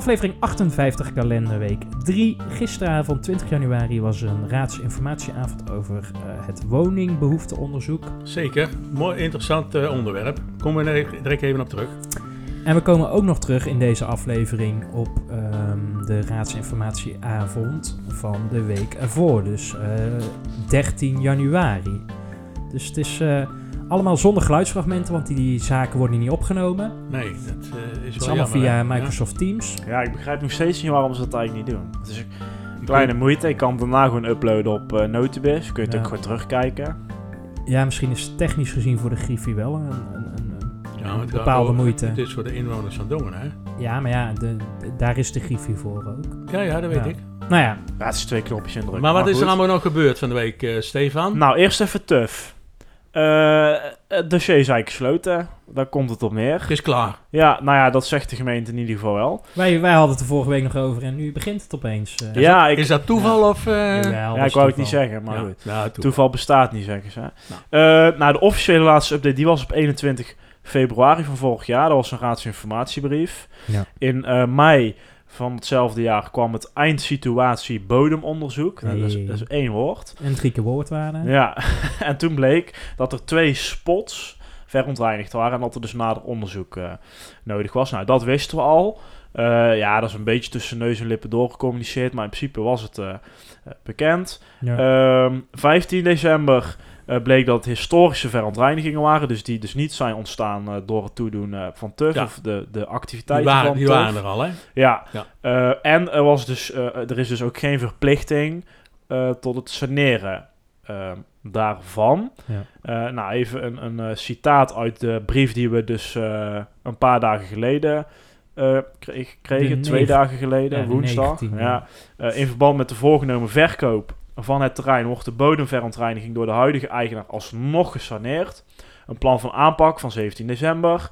Aflevering 58, kalenderweek 3. Gisteravond, 20 januari, was een raadsinformatieavond over uh, het woningbehoefteonderzoek. Zeker, mooi interessant uh, onderwerp. We er direct even op terug. En we komen ook nog terug in deze aflevering op um, de raadsinformatieavond van de week ervoor. Dus uh, 13 januari. Dus het is allemaal zonder geluidsfragmenten, want die, die zaken worden niet opgenomen. Nee, dat uh, is wel Het is allemaal via Microsoft Teams. Ja, ik begrijp nog steeds niet waarom ze dat eigenlijk niet doen. Het is een kleine moeite. Ik kan het daarna gewoon uploaden op uh, Notibis. Kun je het ook gewoon terugkijken. Ja, misschien is het technisch gezien voor de Griffie wel een, een, een, ja, een bepaalde over, moeite. Het is voor de inwoners van Dongen, hè? Ja, maar ja, de, de, daar is de Griffie voor ook. Ja, ja, dat weet ja. ik. Nou ja. ja. Het is twee knopjes indrukken. Maar wat maar is er allemaal nog gebeurd van de week, uh, Stefan? Nou, eerst even tuf. Uh, het dossier is eigenlijk gesloten. Daar komt het op neer. Het is klaar. Ja, nou ja, dat zegt de gemeente in ieder geval wel. Wij, wij hadden het er vorige week nog over en nu begint het opeens. Uh, is, ja, dat, ik, is dat toeval ja. of... Uh... Ja, ja ik wou het niet zeggen, maar ja. goed. Nou, toeval. toeval. bestaat niet, zeggen ze. Nou. Uh, nou, de officiële laatste update die was op 21 februari van vorig jaar. Dat was een raadsinformatiebrief. Ja. In uh, mei van hetzelfde jaar kwam het eindsituatie bodemonderzoek. Hey. Dat, is, dat, is, één woord. En drie keer woordwaarde. Ja, en toen bleek dat er twee spots verontreinigd waren en dat er dus nader onderzoek uh, nodig was. Nou, dat wisten we al. Uh, ja, dat is een beetje tussen neus en lippen doorgecommuniceerd, maar in principe was het uh, bekend. Ja. Um, 15 december uh, bleek dat het historische verontreinigingen waren, dus die dus niet zijn ontstaan uh, door het toedoen uh, van TUF ja. of de, de activiteiten die waren, van die TUF. waren er al, hè? Ja, ja. Uh, en er, was dus, uh, er is dus ook geen verplichting uh, tot het saneren daarvan. Ja. nou, even een, een citaat uit de brief die we dus een paar dagen geleden kreeg, kregen, twee dagen geleden, ja, woensdag. 19, ja. in verband met de voorgenomen verkoop van het terrein wordt de bodemverontreiniging door de huidige eigenaar alsnog gesaneerd. Een plan van aanpak van 17 december.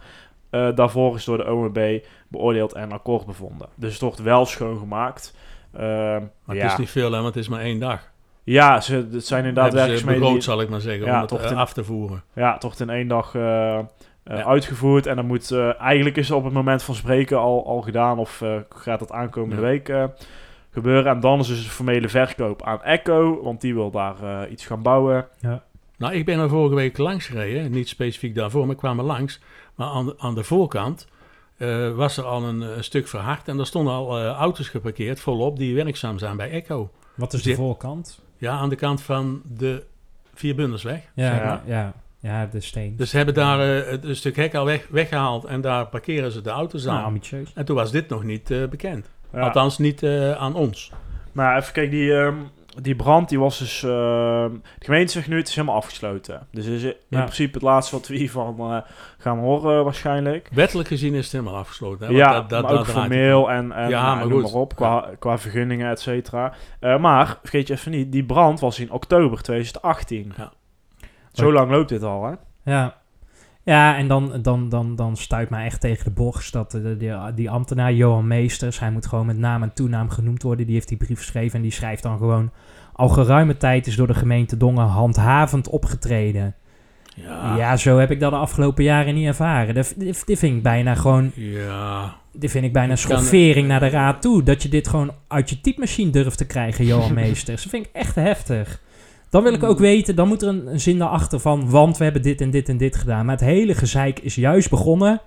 Uh, daarvoor is door de OMB beoordeeld en akkoord bevonden. Dus het wordt wel schoongemaakt. Uh, maar ja. het is niet veel, hè, want het is maar één dag. Ja, ze, het zijn inderdaad werkzaamheden... zal ik maar zeggen, ja, om het uh, in, af te voeren. Ja, het wordt in één dag ja. uitgevoerd. En dan moet... eigenlijk is het op het moment van spreken al, al gedaan... of gaat het aankomende week gebeuren. En dan is dus de formele verkoop aan Echo, want die wil daar uh, iets gaan bouwen. Ja. Nou, ik ben er vorige week langs gereden, niet specifiek daarvoor, maar ik kwam er langs. Maar aan de, aan de voorkant uh, was er al een, een, stuk verhard en er stonden al uh, auto's geparkeerd volop die werkzaam zijn bij Echo. Wat is de voorkant? Ja, aan de kant van de Vierbundersweg. Ja, zeg maar. ja, ja, ja, de steen. Dus ze hebben daar uh, een stuk hek al weg, weggehaald en daar parkeren ze de auto's aan. Nou, ambitieus. En toen was dit nog niet bekend. Ja. Althans, niet uh, aan ons. Nou, even kijken, die, um, die brand die was dus... Uh, de gemeente zegt nu, het is helemaal afgesloten. Dus is in Ja. principe het laatste wat we hiervan uh, gaan horen waarschijnlijk. Wettelijk gezien is het helemaal afgesloten. Hè? Ja, Want dat, dat, maar ook dat formeel en, en Ja, nou, maar noem goed. maar op, qua, qua vergunningen, et cetera. Uh, maar, vergeet je even niet, die brand was in oktober 2018. Ja. Zo lang loopt dit al, hè? Ja. Ja, en dan, dan, dan, dan stuit mij echt tegen de borst dat de, die, die ambtenaar Johan Meesters, hij moet gewoon met naam en toenaam genoemd worden, die heeft die brief geschreven en die schrijft dan gewoon, al geruime tijd is door de gemeente Dongen handhavend opgetreden. Ja. Ja, zo heb ik dat de afgelopen jaren niet ervaren. Dat, dit, dit vind ik bijna gewoon, Ja. dit vind ik bijna Ik kan- schoffering naar de raad toe, dat je dit gewoon uit je typemachine durft te krijgen, Johan Meesters. Dat vind ik echt heftig. Dan wil ik ook weten, dan moet er een, een zin daarachter van, want we hebben dit en dit en dit gedaan. Maar het hele gezeik is juist begonnen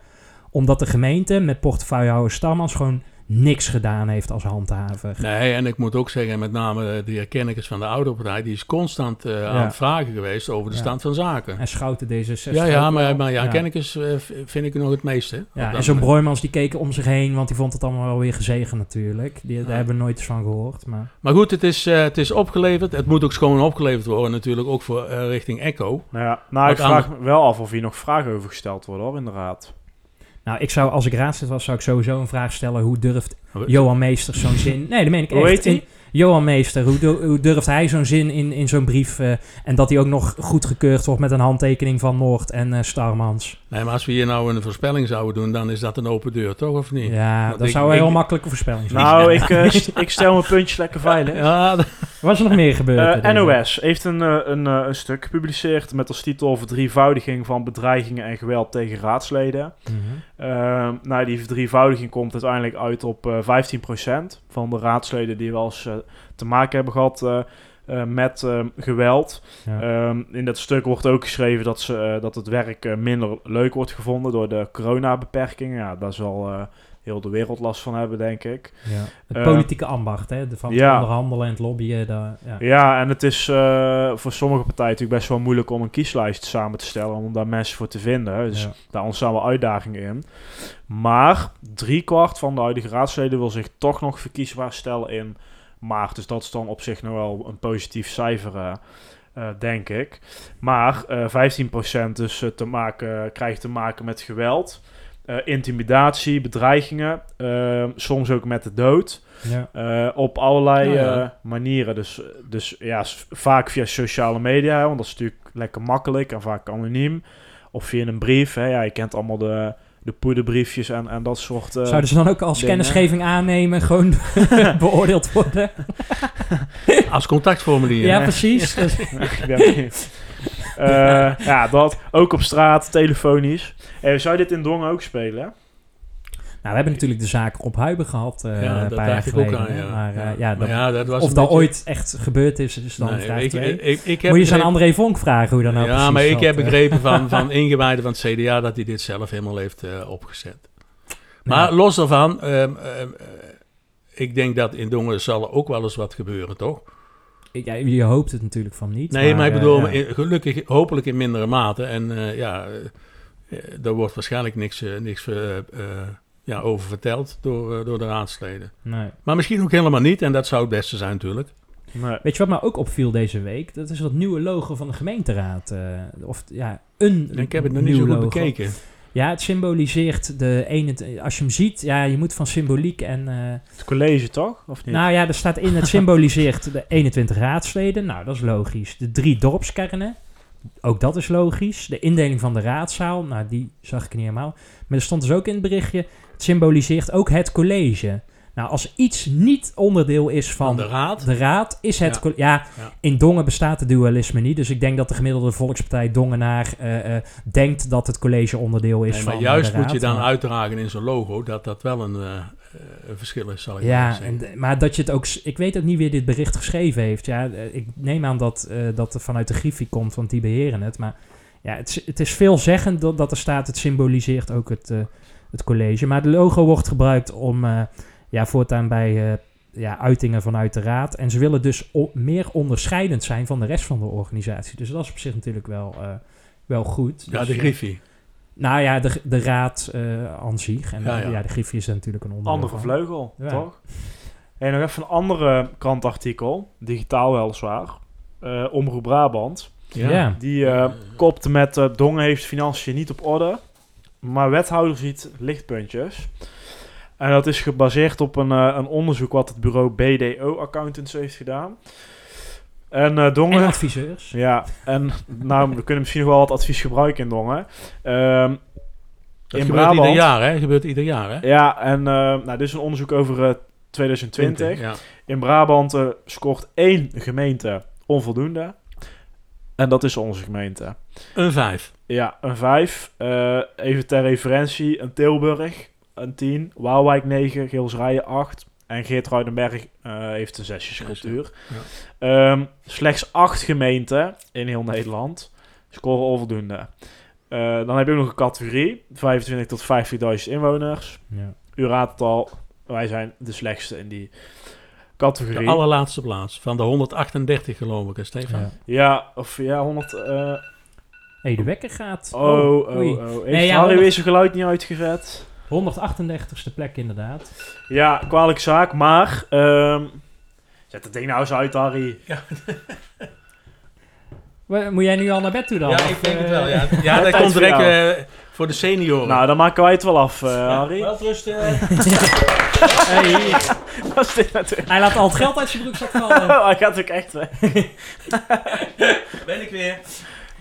omdat de gemeente met portefeuillehouder Stammas gewoon niks gedaan heeft als handhaver. Nee, en ik moet ook zeggen, met name de herkenners van de oude partij, die is constant eh, aan Ja. het vragen geweest over de Ja. stand van zaken. En Schouten D66. Ja, ja, ook maar, maar ja, ja. Kennekes eh, vind ik nog het meeste. Ja, en zo'n. Broijmans die keek om zich heen, want die vond het allemaal wel weer gezegen natuurlijk. Die, daar Ja. hebben we nooit eens van gehoord. Maar Maar goed, het is, eh, het is opgeleverd. Het moet ook schoon opgeleverd worden, natuurlijk ook voor richting Echo. Nou ja, nou, ik vraag me wel af of hier nog vragen over gesteld worden, hoor, inderdaad. Nou, ik zou, als ik raadslid was, zou ik sowieso een vraag stellen. Hoe durft Maar- Johan Meesters zo'n zin... Nee, dat meen ik Hoe echt. heet hij? Johan Meester, hoe, du- hoe durft hij zo'n zin in, in zo'n brief... eh, en dat hij ook nog goedgekeurd wordt met een handtekening van Noord en eh, Starmans. Nee, maar als we hier nou een voorspelling zouden doen, dan is dat een open deur, toch? Of niet? Ja, Want dat ik- zou een ik- heel makkelijke voorspelling zijn. Nou, ik, eh, st- ik stel mijn puntjes lekker veilig. Ja, Wat is er nog meer gebeurd? Eh? NOS heeft een, een, een stuk gepubliceerd met als titel verdrievoudiging van bedreigingen en geweld tegen raadsleden. Mhm. Ehm, nou, die verdrievoudiging komt uiteindelijk uit op eh 15% van de raadsleden die wel eens eh, te maken hebben gehad eh, eh, met eh, geweld. Ja. Ehm, in dat stuk wordt ook geschreven dat, ze, eh, dat het werk eh, minder leuk wordt gevonden door de coronabeperkingen. Ja, daar zal eh, heel de wereld last van hebben, denk ik. Ja. Het Eh, politieke ambacht, hè? de- van ja. onderhandelen en het lobbyen. daar- ja. Ja, en het is eh, voor sommige partijen natuurlijk best wel moeilijk om een kieslijst samen te stellen, om daar mensen voor te vinden. Dus Ja. daar ontstaan wel uitdagingen in. Maar driekwart van de huidige raadsleden wil zich toch nog verkiesbaar stellen in maart. Dus dat is dan op zich nog wel een positief cijfer, eh, eh, denk ik. Maar eh 15% dus eh, te maken, krijgt te maken met geweld, eh, intimidatie, bedreigingen, eh, soms ook met de dood. Ja. Eh, op allerlei ja. eh, manieren. Dus, dus ja, vaak via sociale media, hè, want dat is natuurlijk lekker makkelijk en vaak anoniem. Of via een brief. Hè. Ja, je kent allemaal de, de poederbriefjes en, en dat soort... eh, Zouden ze dan ook als dingen. kennisgeving aannemen, gewoon beoordeeld worden? als contactformulier. Ja, hè? precies. Dus- ik ben Eh, ja, dat ook op straat, telefonisch. Eh, zou je dit in Dongen ook spelen? nou, we hebben natuurlijk de zaak op Huiben gehad eh Ja, een dat paar jaar dacht ik ook geleden. aan, ja. Maar eh, Ja. ja, Maar dat- ja, dat was of dat beetje- ooit echt gebeurd is, is dan Nee, vraag ik, twee. ik, ik, ik heb Moet je eens aan André Vonk vragen hoe dat nou Ja, precies maar ik zat, heb begrepen van, van ingewijden van het CDA dat hij dit zelf helemaal heeft eh, opgezet. Maar Ja. los daarvan, ehm, ehm, eh, ik denk dat in Dongen zal er ook wel eens wat gebeuren, toch? Ja, je hoopt het natuurlijk van niet. Nee, maar, ik eh, bedoel, ja. in- gelukkig, hopelijk in mindere mate. En eh, ja, eh, eh, er wordt waarschijnlijk niks, eh, niks eh, eh, ja, over verteld door, eh, door de raadsleden. Nee. Maar misschien ook helemaal niet, en dat zou het beste zijn natuurlijk. Nee. Weet je wat me ook opviel deze week? Dat is dat nieuwe logo van de gemeenteraad. eh, of ja, een Ik heb het nog niet zo goed logo. bekeken. Ja, het symboliseert de ene... Als je hem ziet, ja, je moet van symboliek en... eh, Het college toch? Of niet? nou ja, er staat in, het symboliseert de 21 raadsleden. Nou, dat is logisch. De drie dorpskernen. Ook dat is logisch. De indeling van de raadzaal. Nou, die zag ik niet helemaal. Maar er stond dus ook in het berichtje... Het symboliseert ook het college. Nou, als iets niet onderdeel is van, Van de raad. de raad, is het... Ja. Ja, Ja. in Dongen bestaat het dualisme niet. Dus ik denk dat de gemiddelde volkspartij Dongenaar eh, eh, denkt dat het college onderdeel is Nee, van maar juist de moet je raad. dan Maar- uitdragen in zo'n logo dat dat wel een, eh, verschil is, zal ik maar Ja, zeggen. en, de- maar dat je het ook... Ik weet ook niet wie dit bericht geschreven heeft. Ja, ik neem aan dat, dat het vanuit de Griffie komt, want die beheren het. Maar ja, het, is- het is veelzeggend dat, dat er staat... Het symboliseert ook het, het college. Maar de logo wordt gebruikt om... ja, voortaan bij... eh, ja, uitingen vanuit de raad. En ze willen dus meer onderscheidend zijn van de rest van de organisatie. Dus dat is op zich natuurlijk wel, eh, wel goed. ja, Dus, de Griffie. Nou ja, de, de raad eh aan zich. En Ja, ja, ja. de Griffie is natuurlijk een onderdeel Andere vleugel, Ja. toch? En nog even een andere krantartikel, digitaal weliswaar. Eh Omroep Brabant. Ja. Die eh, kopte met eh, Dongen heeft financiën niet op orde, maar wethouder ziet lichtpuntjes. En dat is gebaseerd op een, eh, een onderzoek wat het bureau BDO Accountants heeft gedaan. En eh, Dongen... En adviseurs. Ja, en nou, we kunnen misschien nog wel wat advies gebruiken in Dongen. Ehm, Dat in gebeurt Brabant. ieder jaar, hè? gebeurt ieder jaar, hè? Ja, en eh, nou, dit is een onderzoek over eh, 2020. Ja. In Brabant scoort één gemeente onvoldoende. En dat is onze gemeente. Een vijf. Ja, een 5. even ter referentie, een Tilburg, een 10. Waalwijk 9, Geelsrijen 8. En Geert Ruidenberg eh, heeft een zesjescultuur. Ehm, slechts 8 gemeenten in heel Nederland scoren onvoldoende. Eh, dan heb je ook nog een categorie, 25 tot 50.000 inwoners. Ja. U raadt het al, wij zijn de slechtste in die De categorie. allerlaatste plaats. Van de 138 geloof ik, hè, Stefan? Ja. Ja, of ja, 100... eh, hey, de wekker gaat. oh, oh, oei. oh. Heeft Nee, ja, Harry 100 weer zijn geluid niet uitgezet? 138ste plek inderdaad. Ja, kwalijke zaak, maar... ehm, zet het ding nou eens uit, Harry. Moet jij nu al naar bed toe dan? Ja, ik denk het eh, wel, ja. Ja, dat komt direct... eh, Voor de senioren. Nou, dan maken wij het wel af, eh, Harry. Wel rusten. Hey, Wat is dit natuurlijk? hij laat al het geld uit zijn broekzak vallen. Oh, hij gaat ook echt weg. ben ik weer.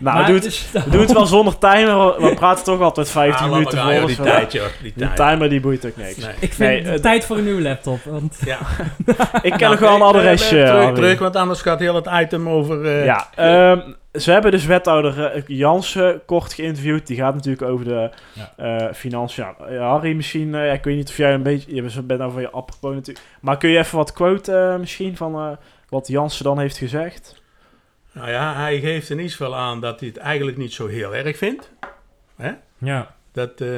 Nou, Maar doe het, dus- we doen het wel zonder timer. We praten toch altijd 15 Ah, minuten voor. Die tijd, joh. Die Die tijd. timer die boeit ook niks. Nee. Ik vind Nee, het tijd voor een nieuwe laptop. Want Ja. Ik ken Nou, nog wel een adresje. eh, terug, terug, want anders gaat heel het item over... eh, Ja, ehm, ze hebben dus wethouder eh, Jansen kort geïnterviewd. Die gaat natuurlijk over de Ja. eh, financiën. Ja, Harry, misschien, eh, ja, ik weet niet of jij een beetje, je bent over je apropos natuurlijk. Maar kun je even wat quote eh, misschien van eh, wat Jansen dan heeft gezegd? Nou ja, hij geeft in ieder geval aan dat hij het eigenlijk niet zo heel erg vindt. ja, Dat, eh,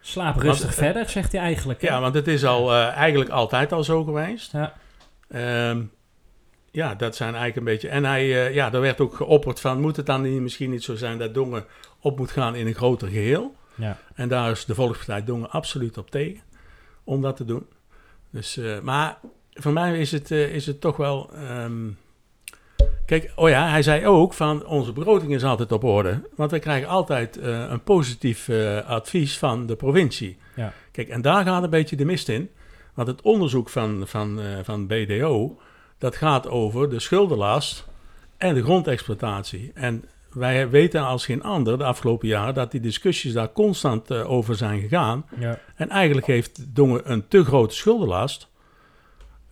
slaap rustig Want, eh, verder, zegt hij eigenlijk. hè? ja, want het is al eh, eigenlijk altijd al zo geweest. Ja. Ehm, ja, dat zijn eigenlijk een beetje... En hij, ja, er werd ook geopperd van... Moet het dan niet, misschien niet zo zijn dat Dongen op moet gaan in een groter geheel? Ja. En daar is de Volkspartij Dongen absoluut op tegen. Om dat te doen. Dus, maar voor mij is het, is het toch wel... ehm, kijk, oh ja, hij zei ook van... Onze begroting is altijd op orde. Want we krijgen altijd eh, een positief eh, advies van de provincie. Ja. Kijk, en daar gaat een beetje de mist in. Want het onderzoek van, van, eh, van BDO... dat gaat over de schuldenlast en de grondexploitatie. En wij weten als geen ander de afgelopen jaren... dat die discussies daar constant over zijn gegaan. Ja. En eigenlijk heeft Dongen een te grote schuldenlast.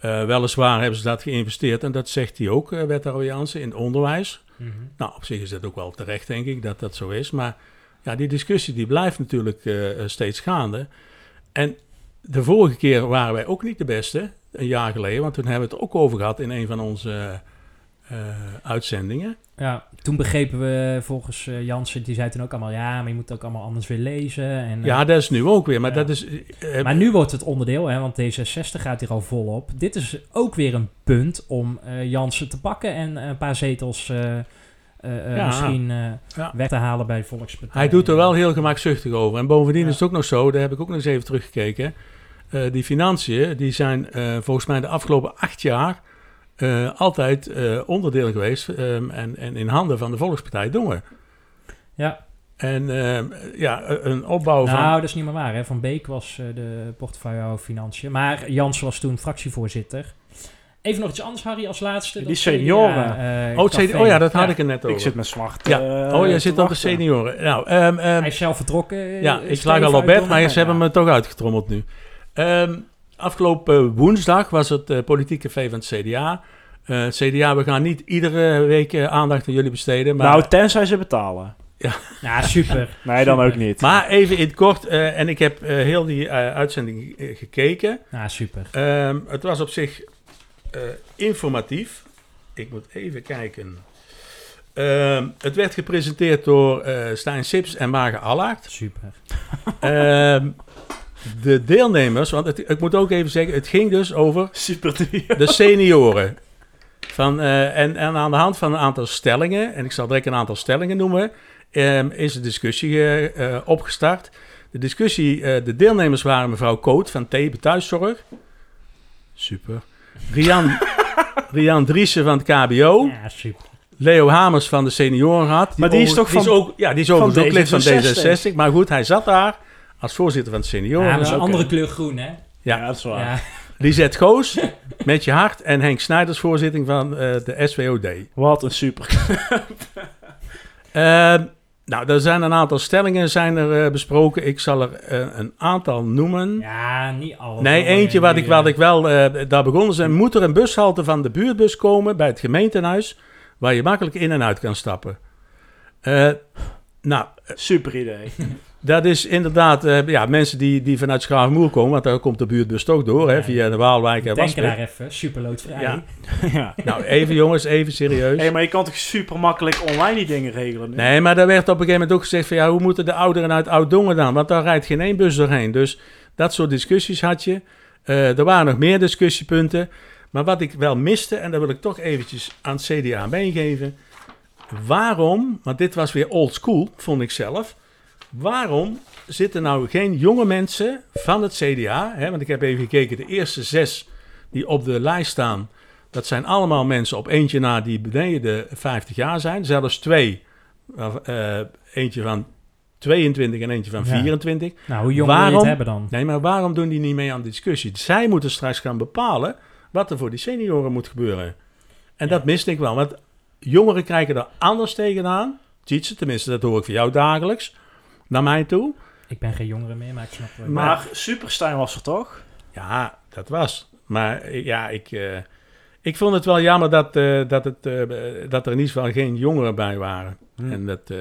Eh, weliswaar hebben ze dat geïnvesteerd, en dat zegt hij ook, uh, wethouder Jansen, in het onderwijs. Mhm. Nou, op zich is dat ook wel terecht, denk ik, dat dat zo is. Maar ja, die discussie die blijft natuurlijk eh, steeds gaande. En de vorige keer waren wij ook niet de beste, een jaar geleden. Want toen hebben we het ook over gehad in een van onze eh, uitzendingen. Ja, toen begrepen we volgens eh, Jansen, die zei toen ook allemaal... ja, maar je moet het ook allemaal anders weer lezen. En, eh, Ja, dat is nu ook weer. Maar Ja. dat is... eh, Maar nu wordt het onderdeel, hè, want D66 gaat hier al volop. Dit is ook weer een punt om eh, Jansen te pakken en een paar zetels eh, eh, eh, Ja. misschien eh, Ja. weg te halen bij Volkspartij. Hij doet er wel heel gemakzuchtig over. En bovendien Ja. is het ook nog zo, daar heb ik ook nog eens even teruggekeken. eh, die financiën, die zijn eh, volgens mij de afgelopen acht jaar eh, altijd eh, onderdeel geweest ehm, en, en in handen van de Volkspartij Dongen. Ja, En ehm, ja, een opbouw van... nou, dat is niet meer waar. Hè. Van Beek was eh, de portefeuillehouder Financiën. Maar Jansen was toen fractievoorzitter. Even nog iets anders, Harry, als laatste. Die Dat senioren. Oh, oh ja, dat had Ja. ik er net over. Ik zit met zwart. Ja. oh, jij zit op de senioren. Nou, ehm, ehm, Hij is zelf vertrokken. Ja, ik lag al op bed, maar ze hebben me toch uitgetrommeld nu. Ehm, afgelopen woensdag was het eh, politieke café van het CDA. Eh, CDA, we gaan niet iedere week eh, aandacht aan jullie besteden. Maar, Nou, tenzij ze betalen. Ja, super. Nee, dan ook niet. maar even in het kort, eh, en ik heb eh, heel die eh, uitzending eh, gekeken. Ja, super. Ehm, het was op zich eh, informatief. Ik moet even kijken. Ehm, het werd gepresenteerd door eh Stijn Sips en Marge Allard. Super. Ehm, de deelnemers, want het, ik moet ook even zeggen, het ging dus over Super de senioren. Van, eh, en, en aan de hand van een aantal stellingen, en ik zal direct een aantal stellingen noemen, ehm, is de discussie eh, eh, opgestart. De discussie, de deelnemers waren mevrouw Koot van Thebe Thuiszorg. Super. Rian, Rian Driessen van het KBO. Ja, super. Leo Hamers van de Seniorenraad. Maar die is toch van- ook, ja, die is van ook lid van D66. D66. Maar goed, hij zat daar als voorzitter van de Ja, Seniorenraad. dat is een andere kleur groen, hè? Ja. dat is waar. Ja. Lisette Goos, met je hart. En Henk Snijders, voorzitter van eh, de SWOD. Wat een super. Ehm, nou, er zijn een aantal stellingen zijn er, eh, besproken. Ik zal er eh, een aantal noemen. Ja, niet alles. nee, eentje wat ik, wat eh, ik wel... eh, daar begonnen zijn. Moet er een bushalte van de buurtbus komen bij het gemeentehuis... waar je makkelijk in en uit kan stappen? Eh, nou, Super idee. dat is inderdaad... eh, ja, mensen die, die vanuit Schravenmoer komen... want daar komt de buurtbus toch door, hè, via de Waalwijk en Denken Wasbeek. daar even, superloodvrij. Ja. ja. Nou, even jongens, even serieus. Hé, maar je kan toch super makkelijk online die dingen regelen? nu? Nee, maar daar werd op een gegeven moment ook gezegd van ja, hoe moeten de ouderen uit Oud-Dongen dan? Want daar rijdt geen één bus doorheen. Dus dat soort discussies had je. Eh, er waren nog meer discussiepunten. Maar wat ik wel miste, en dat wil ik toch eventjes aan het CDA meegeven. Waarom, want dit was weer old school, vond ik zelf. Waarom zitten nou geen jonge mensen van het CDA? Hè, want ik heb even gekeken, de eerste zes die op de lijst staan. Dat zijn allemaal mensen op eentje na die beneden de 50 jaar zijn. Zelfs twee. Eh, eentje van 22 en eentje van Ja. 24. Nou, hoe jong Waarom? het hebben dan? Nee, maar waarom doen die niet mee aan de discussie? Zij moeten straks gaan bepalen wat er voor die senioren moet gebeuren. En dat miste ik wel, want jongeren kijken er anders tegenaan. Tietse, tenminste, dat hoor ik van jou dagelijks. Naar mij toe. Ik ben geen jongere meer, maar ik snap wel. Maar- Maar Superstein was er toch? Ja, dat was. Maar ja, ik, eh, ik vond het wel jammer dat, eh, dat, het, eh, dat er in ieder geval geen jongeren bij waren. Hm. En dat, eh,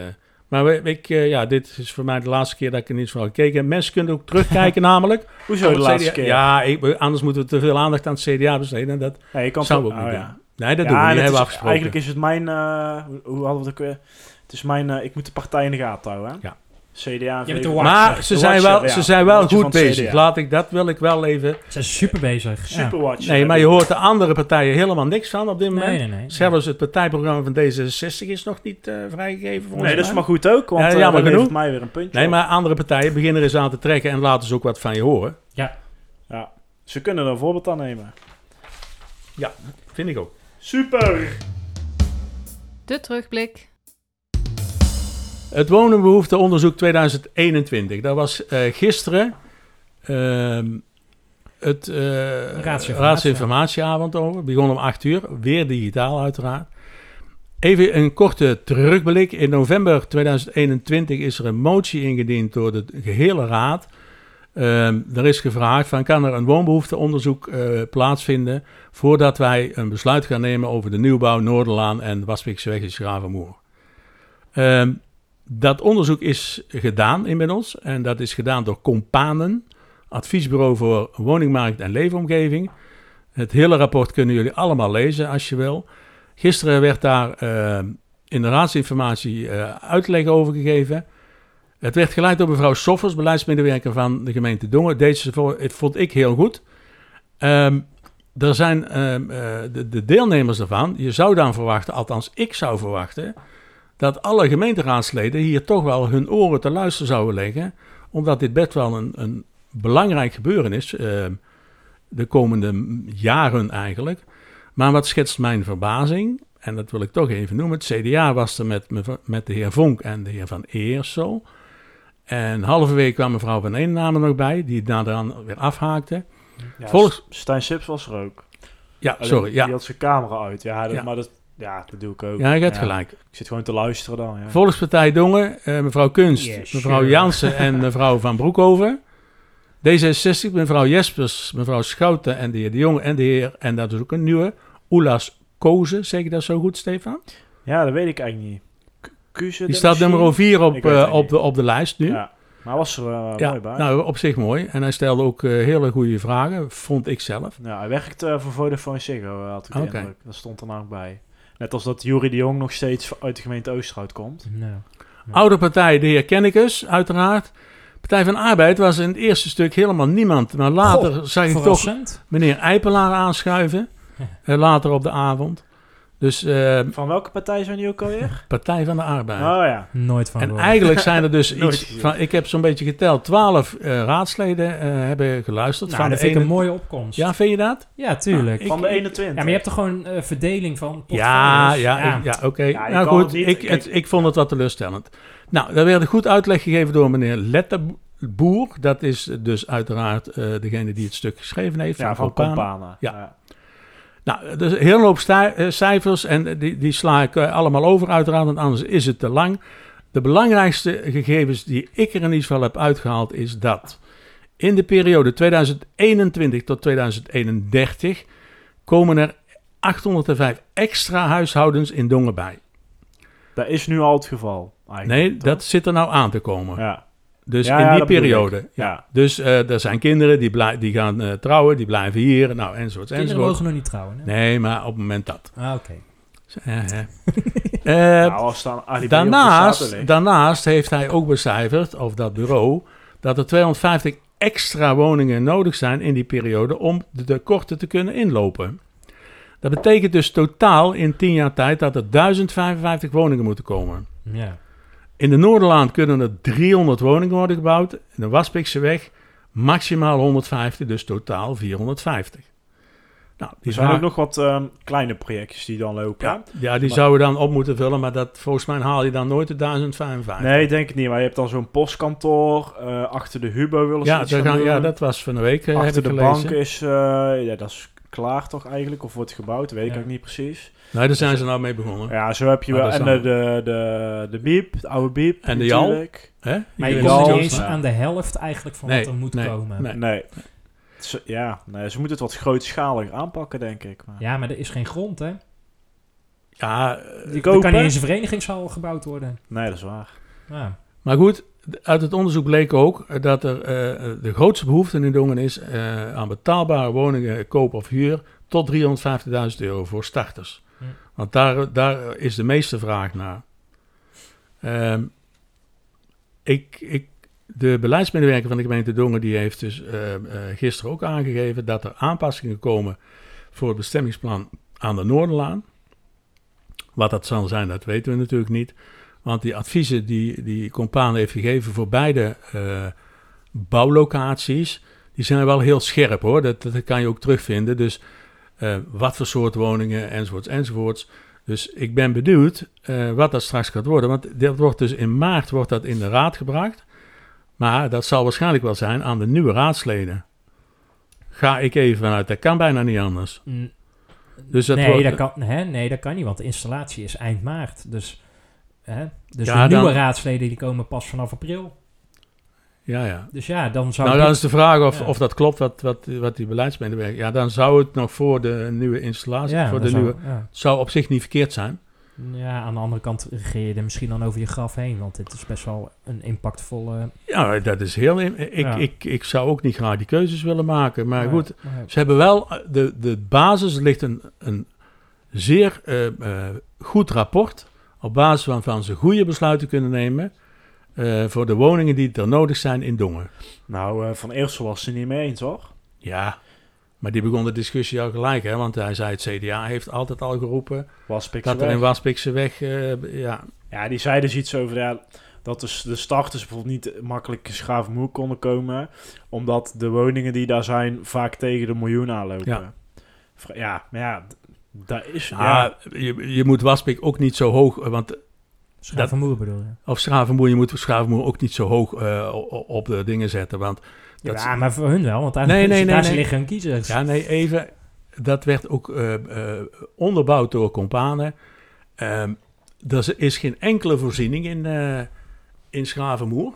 maar we- ik, ja, dit is voor mij de laatste keer dat ik in ieder geval gekeken heb. Mensen kunnen ook terugkijken namelijk. Hoezo de laatste CDA keer? Ja, ik, anders moeten we te veel aandacht aan het CDA besteden. En dat Nee, je kan toch- ook niet oh, doen. ja. Nee, dat Ja, doen we niet. hebben we is- afgesproken. Eigenlijk is het mijn... eh, hoe, hadden we het ook weer? Het is mijn... eh, ik moet de partij in de gaten houden, hè? Ja. CDA en maar ze De zijn, watcher, wel, ja. ze zijn wel goed bezig. Laat ik, dat wil ik wel even... Ze zijn super bezig. Ja. Superwatcher. Nee, maar je hoort de andere partijen helemaal niks van op dit moment. Nee, nee, nee. Zelfs het partijprogramma van D66 is nog niet eh, vrijgegeven. Nee, dat is maar goed ook, want Ja, ja, jammer dat genoeg. mij weer een puntje Nee, op. maar andere partijen beginnen er eens aan te trekken en laten ze ook wat van je horen. Ja, ze kunnen er een voorbeeld aan nemen. Vind ik ook. Super! De terugblik. Het wonenbehoefteonderzoek 2021. Dat was eh, gisteren ehm, het eh, Raadsinformatie. raadsinformatieavond over. Begon om 8 uur. Weer digitaal uiteraard. Even een korte terugblik. In november 2021 is er een motie ingediend door de gehele raad. Ehm, er is gevraagd van kan er een woonbehoefteonderzoek eh, plaatsvinden voordat wij een besluit gaan nemen over de nieuwbouw Noorderlaan en Waspikseweg in Schravenmoer. Ehm dat onderzoek is gedaan inmiddels en dat is gedaan door Companen, adviesbureau voor woningmarkt en leefomgeving. Het hele rapport kunnen jullie allemaal lezen als je wil. Gisteren werd daar eh, in de raadsinformatie eh, uitleg over gegeven. Het werd geleid door mevrouw Soffers, beleidsmedewerker van de gemeente Dongen. Deze vond ik heel goed. Ehm, er zijn ehm, eh, de, de deelnemers daarvan, je zou dan verwachten, althans ik zou verwachten, dat alle gemeenteraadsleden hier toch wel hun oren te luisteren zouden leggen, omdat dit best wel een, een belangrijk gebeuren is, ehm, de komende jaren eigenlijk. Maar wat schetst mijn verbazing, en dat wil ik toch even noemen, het CDA was er met, met de heer Vonk en de heer Van Eersel. En halverwege kwam mevrouw Van Eennamen nog bij, die daarna weer afhaakte. Ja, Volks- Stijn Sips was er ook. Ja, sorry, Die ja. had zijn camera uit. Ja, dat, Ja. maar dat, ja, dat doe ik ook. Ja, je hebt gelijk. Ik zit gewoon te luisteren dan, ja. Volkspartij Dongen, eh, mevrouw Kunst, Yes, mevrouw sure. Jansen en mevrouw Van Broekhoven. D66, mevrouw Jespers, mevrouw Schouten en de heer De Jonge en de heer, en dat is ook een nieuwe, Oelas Kozen. Zeg ik dat zo goed, Stefan? Ja, dat weet ik eigenlijk niet. Kuze, Die staat nummer 4 op, eh, op, de, op de lijst nu. Ja, maar was er eh, mooi bij. nou, op zich mooi. En hij stelde ook hele goede vragen, vond ik zelf. Ja, hij werkt eh, voor Vodafone Ziggo, had ik indruk. Dat stond er nou ook bij. Net als dat Jury de Jong nog steeds uit de gemeente Oosterhout komt. Nou. Oude partij, de heer Kennekus, uiteraard. Partij van de Arbeid was in het eerste stuk helemaal niemand. Maar later Goh, zag ik toch meneer Eipelaar aanschuiven. eh, later op de avond. Dus eh, Van welke partij zijn die ook alweer? Partij van de Arbeid. oh ja. Nooit van en eigenlijk zijn er dus iets van, ik heb zo'n beetje geteld, twaalf eh, raadsleden eh, hebben geluisterd. Nou, van dat de vind ik een mooie opkomst. Ja, vind je dat? Ja, tuurlijk. Ik- Van de ik- 21. ja, maar je hebt toch gewoon eh, verdeling van Ja, portfolios? ja, ik- ja oké. Ja, nou goed, het ik, het, ik vond het wat teleurstellend. Nou, daar werd een goed uitleg gegeven door meneer Letterboer. Dat is dus uiteraard eh, degene die het stuk geschreven heeft. ja, van Companen. Compana. Ja. Nou, dus een hele hoop eh, cijfers en die, die sla ik eh, allemaal over uiteraard, want anders is het te lang. De belangrijkste gegevens die ik er in ieder geval heb uitgehaald is dat in de periode 2021 tot 2031 komen er 805 extra huishoudens in Dongen bij. Dat is nu al het geval. Nee, toch? dat zit er nou aan te komen. Ja. Dus Ja, in die periode. Ja. Ja. Dus eh, er zijn kinderen die, blij- die gaan eh, trouwen, die blijven hier, nou enzovoort. Kinderen enzovoort. mogen nog niet trouwen. Hè? Nee, maar op het moment dat. Ah, oké. Eh, eh. Nou, daarnaast, daarnaast heeft hij ook becijferd, of dat bureau, dat er 250 extra woningen nodig zijn in die periode om de tekorten te kunnen inlopen. Dat betekent dus totaal in 10 jaar tijd dat er 1055 woningen moeten komen. Ja. In de Noorderlaan kunnen er 300 woningen worden gebouwd. In de Waspikseweg maximaal 150, dus totaal 450. Nou, Er die, zijn vraag- ook nog wat ehm, kleine projectjes die dan lopen. ja, ja, die Maar- zouden dan op moeten vullen, maar dat, volgens mij haal je dan nooit de 1055. Nee, ik denk het niet. Maar je hebt dan zo'n postkantoor. eh, achter de Hubo willen ze ja, gaan gaan- ja, dat was van de week, eh, Achter ik de gelezen. bank is... eh, ja, dat is klaar toch eigenlijk? Of wordt gebouwd? Weet ik Ja. ook niet precies. Nee, daar zijn ze nou mee begonnen. Ja, zo heb je Maar wel... En de, de, de, de biep, de oude biep. En de Jal? natuurlijk. Hè? Maar je komt niet eens aan de helft eigenlijk van Nee, wat er moet nee, komen. nee. Nee. Ze, ja, nee, ze moeten het wat grootschaliger aanpakken, denk ik. Maar... Ja, maar er is geen grond, hè? Ja, Die Er kan niet eens een verenigingshal gebouwd worden. Nee, dat is waar. Ja. Maar goed, uit het onderzoek bleek ook dat er eh, de grootste behoefte in Dongen is eh, aan betaalbare woningen, koop of huur, tot 350.000 euro voor starters. Want daar, daar is de meeste vraag naar. Ehm, ik, ik, de beleidsmedewerker van de gemeente Dongen die heeft dus eh, gisteren ook aangegeven dat er aanpassingen komen voor het bestemmingsplan aan de Noorderlaan. Wat dat zal zijn, dat weten we natuurlijk niet. Want die adviezen die, die Compaan heeft gegeven voor beide eh, bouwlocaties, die zijn wel heel scherp hoor. Dat, dat kan je ook terugvinden. Dus eh, wat voor soort woningen, enzovoorts, enzovoorts. Dus ik ben benieuwd eh, wat dat straks gaat worden. Want dat wordt dus in maart wordt dat in de raad gebracht. Maar dat zal waarschijnlijk wel zijn aan de nieuwe raadsleden. Ga ik even vanuit. Dat kan bijna niet anders. Mm, Dus dat nee, wordt- dat kan, hè? nee, dat kan niet, want de installatie is eind maart. Dus, hè? dus Ja, de nieuwe dan- raadsleden die komen pas vanaf april. Ja, ja. Dus ja, dan zou Nou, dan is de vraag of, Ja. of dat klopt wat, wat, wat die beleidsmedewerker... Ja, dan zou het nog voor de nieuwe installatie... ja, voor de zou- nieuwe, ja. zou op zich niet verkeerd zijn. Ja, aan de andere kant regeer je er misschien dan over je graf heen, want dit is best wel een impactvolle... Ja, dat is heel... Ik, ik, ik zou ook niet graag die keuzes willen maken. Maar goed, ze hebben wel... eh, De, de basis ligt een, een zeer eh, eh, goed rapport... op basis waarvan ze goede besluiten kunnen nemen... eh, voor de woningen die er nodig zijn in Dongen. Nou, eh, Van Eersel was het er niet mee eens, hoor. Ja, maar die begon de discussie al gelijk, hè? Want hij zei, het CDA heeft altijd al geroepen... Was dat er in Waspikse weg... eh, ja, Ja, die zei dus iets over ja, dat dus de starters bijvoorbeeld niet makkelijk in Schavenmoer konden komen. Omdat de woningen die daar zijn vaak tegen de miljoen aanlopen. Ja. Ja, maar ja, dat is... Ja, ja, je, je moet Waspik ook niet zo hoog, eh, want Schavenmoer bedoel je? of Schavenmoer, je moet Schavenmoer ook niet zo hoog eh, op de dingen zetten, want dat ja, maar voor hun wel, want daar, Nee, nee, nee, daar nee. liggen hun kiezers. ja, nee, even, dat werd ook eh, eh, onderbouwd door Companen. Ehm, er is geen enkele voorziening in, eh in Schavenmoer,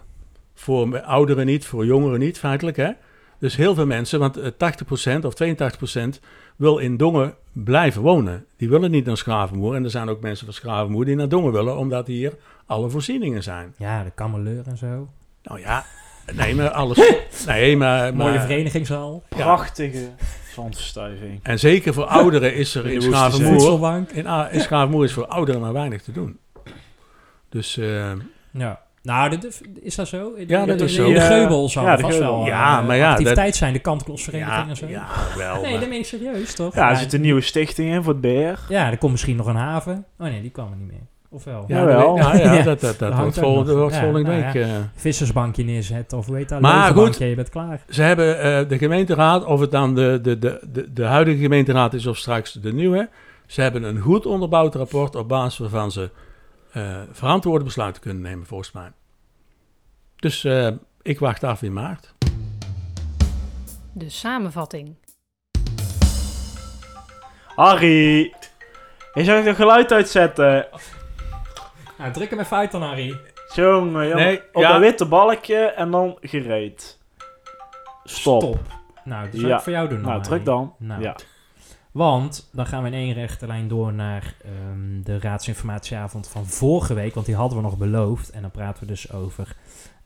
voor ouderen niet, voor jongeren niet, feitelijk, hè. Dus heel veel mensen, want eh, 80% of 82% wil in Dongen blijven wonen. Die willen niet naar Schravenmoer. En er zijn ook mensen van Schravenmoer die naar Dongen willen, omdat hier alle voorzieningen zijn. Ja, de kameleur en zo. Nou ja, nee, maar alles. Nee, maar. Mooie maar verenigingshal. prachtige zandverstuiving. en zeker voor ouderen is er In Schravenmoer. In, in Schravenmoer is voor ouderen maar weinig te doen. Dus eh, Ja. Nou, is dat zo? In- Ja, dat is in zo. de Ja, Geubel zal ja, de vast Geubel. wel Ja, maar ja, activiteit zijn. De kantklossvereniging ja, en zo. ja, wel. nee, maar- dat meen ik serieus, toch? Ja, er zit een nieuwe stichting in voor het beheer. Ja, er komt misschien nog een haven. Oh nee, die kwam er niet meer. Of wel? ja, dat, ja, Ja. dat, dat, dat wordt volgende, nou week. eh. Vissersbankje neerzetten of heet dat? Maar goed. je bent klaar. Ze hebben eh, de gemeenteraad, of het dan de, de, de, de, de huidige gemeenteraad is of straks de nieuwe, ze hebben een goed onderbouwd rapport op basis waarvan ze eh, verantwoorde besluiten kunnen nemen, volgens mij. Dus eh, ik wacht af in maart. De samenvatting. Harry! Je zou het geluid uitzetten. Nou, druk hem even uit dan, Harry. Jongen, jongen. Nee, Op ja. dat witte balkje en dan gereed. Stop. Nou, dat zou Ja. ik voor jou doen. Nou, druk dan. Nou. Ja. Want dan gaan we in één rechte lijn door naar ehm, de raadsinformatieavond van vorige week. Want die hadden we nog beloofd. En dan praten we dus over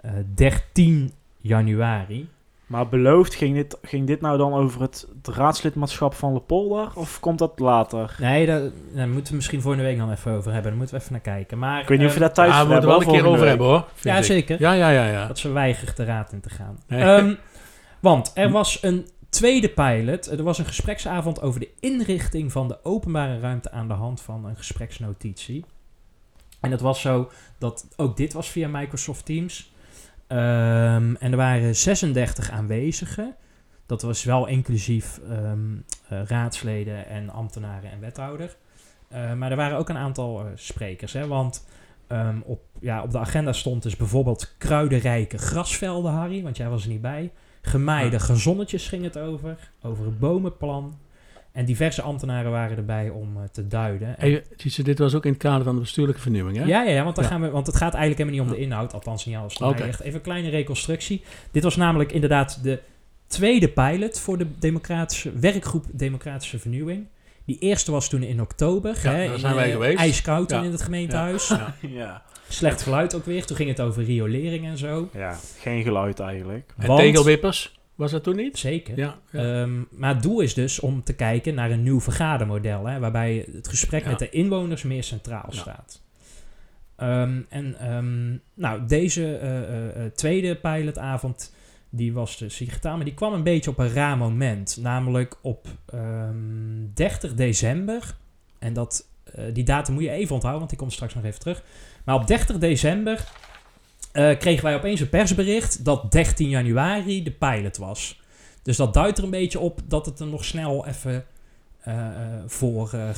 eh 13 januari. Maar beloofd, ging dit, ging dit nou dan over het, het raadslidmaatschap van Lepolder? Of komt dat later? Nee, daar, daar moeten we misschien volgende week dan even over hebben. Daar moeten we even naar kijken. Maar, Ik weet niet of je ehm, daar tijd ja, voor we moeten hebt. wel een keer over hebben hoor. Ja, ik. zeker. Ja, ja, ja. ja. Dat ze weigert de raad in te gaan. Nee. Ehm, want er was een tweede pilot. Er was een gespreksavond over de inrichting van de openbare ruimte aan de hand van een gespreksnotitie. En het was zo dat ook dit was via Microsoft Teams. Ehm, en er waren 36 aanwezigen. Dat was wel inclusief ehm, eh, raadsleden en ambtenaren en wethouder. Eh, maar er waren ook een aantal eh, sprekers. Hè, want ehm, op, ja, op de agenda stond dus bijvoorbeeld kruidenrijke grasvelden, Harry. Want jij was er niet bij. Gemaaide Ja. gezonnetjes ging het over. Over het bomenplan. En diverse ambtenaren waren erbij om eh, te duiden. En- Hey, dit was ook in het kader van de bestuurlijke vernieuwing, hè? ja, ja, ja, want, dan Ja. gaan we, want het gaat eigenlijk helemaal niet om de inhoud. Althans, niet alles. Oké. Echt even een kleine reconstructie. Dit was namelijk inderdaad de tweede pilot voor de democratische, werkgroep Democratische Vernieuwing. Die eerste was toen in oktober. Ja, hè, daar in, zijn wij eh, geweest. Ijskoud Ja. in het gemeentehuis. Ja. Slecht geluid ook weer. Toen ging het over riolering en zo. ja, geen geluid eigenlijk. En Want- tegelwippers, was dat toen niet? Zeker. Ja. ja. Ehm, maar het doel is dus om te kijken naar een nieuw vergadermodel, hè, waarbij het gesprek Ja. met de inwoners meer centraal Ja. staat. Ehm, en ehm, nou, deze eh, eh, eh, tweede pilotavond, die was dus digitaal, maar die kwam een beetje op een raar moment. Namelijk op ehm 30 december. En dat, eh, die datum moet je even onthouden, want die komt straks nog even terug. Maar op 30 december eh, kregen wij opeens een persbericht dat 13 januari de pilot was. Dus dat duidt er een beetje op dat het er nog snel even eh, eh, voor... eh,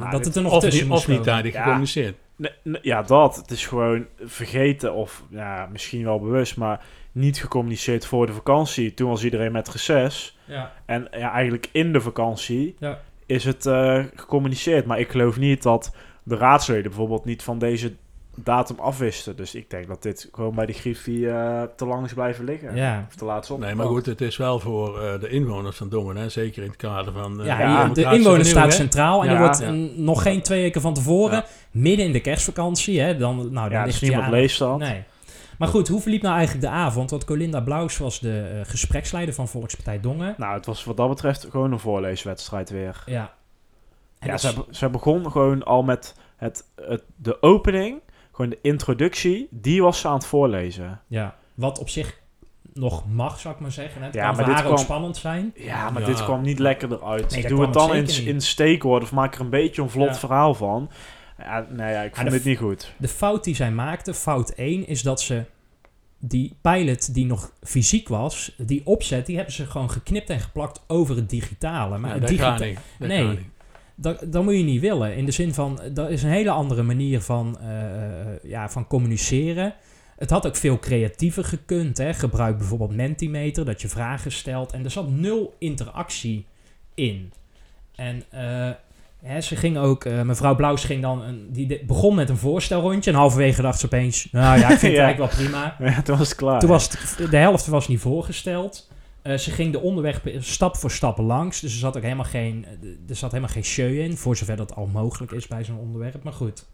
Ah, dat het er nog Of, tussen of niet tijdig Ja. gecommuniceerd. Nee, nee, ja, dat. Het is gewoon vergeten of ja, misschien wel bewust, maar niet gecommuniceerd voor de vakantie. Toen was iedereen met reces. Ja. En ja, eigenlijk in de vakantie Ja. is het eh, gecommuniceerd. Maar ik geloof niet dat de raadsleden bijvoorbeeld niet van deze datum afwisten. Dus ik denk dat dit gewoon bij de Griffie eh, te lang is blijven liggen. Ja. Of te laat stond. Nee, maar goed, het is wel voor eh, de inwoners van Dongen, hè? zeker in het kader van... eh, Ja, Ja, hier- de democratische inwoner staat centraal en Ja. er wordt Ja. een- nog geen twee weken van tevoren, Ja. midden in de kerstvakantie, hè, dan, nou, dan Ja, ligt dus die niemand leest dat. Nee. Maar goed, hoe verliep nou eigenlijk de avond? Want Colinda Blaus was de eh, gespreksleider van Volkspartij Dongen. Nou, het was wat dat betreft gewoon een voorleeswedstrijd weer. Ja. En Ja, ze, is- ze begon gewoon al met het, het, de opening, gewoon de introductie, die was ze aan het voorlezen. ja, wat op zich nog mag, zou ik maar zeggen. hè. Het Ja, kan maar dit haar ook kwam- spannend zijn. Ja, maar Ja. dit kwam niet lekker eruit. Nee, Doe het dan in, in steekwoorden of maak er een beetje een vlot Ja. verhaal van. Ja, nee, ja, ik vond de dit niet goed. De fout die zij maakte, fout 1, is dat ze die pilot die nog fysiek was, die opzet, die hebben ze gewoon geknipt en geplakt over het digitale. Maar Ja, het dat digita- gaat niet. Dat Nee. Dat, dat moet je niet willen. In de zin van, dat is een hele andere manier van, eh, eh, ja, van communiceren. Het had ook veel creatiever gekund. Hè. Gebruik bijvoorbeeld Mentimeter, dat je vragen stelt. En er zat nul interactie in. En eh, hè, ze ging ook, mevrouw Blauws ging dan, een, die begon met een voorstelrondje. En halverwege dacht ze opeens, nou ja, ik vind het Ja. eigenlijk wel prima. Ja, toen was het klaar. Toen was het, de helft was niet voorgesteld. Eh, ze ging de onderweg stap voor stap langs. Dus er zat ook helemaal geen, er zat helemaal geen show in. Voor zover dat al mogelijk is bij zo'n onderwerp. Maar goed.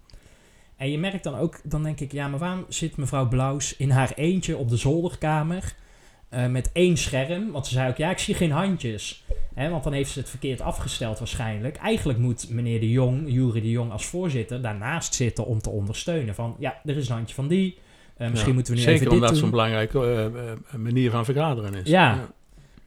En je merkt dan ook, dan denk ik, ja, maar waarom zit mevrouw Blaus in haar eentje op de zolderkamer eh, met één scherm? Want ze zei ook, ja, ik zie geen handjes. Hè, want dan heeft ze het verkeerd afgesteld waarschijnlijk. Eigenlijk moet meneer de Jong, Jury de Jong als voorzitter, daarnaast zitten om te ondersteunen. Van, ja, er is een handje van die. Eh, misschien Ja. moeten we nu Zeker even dit omdat het zo'n belangrijke eh, eh, manier van vergaderen is. Ja.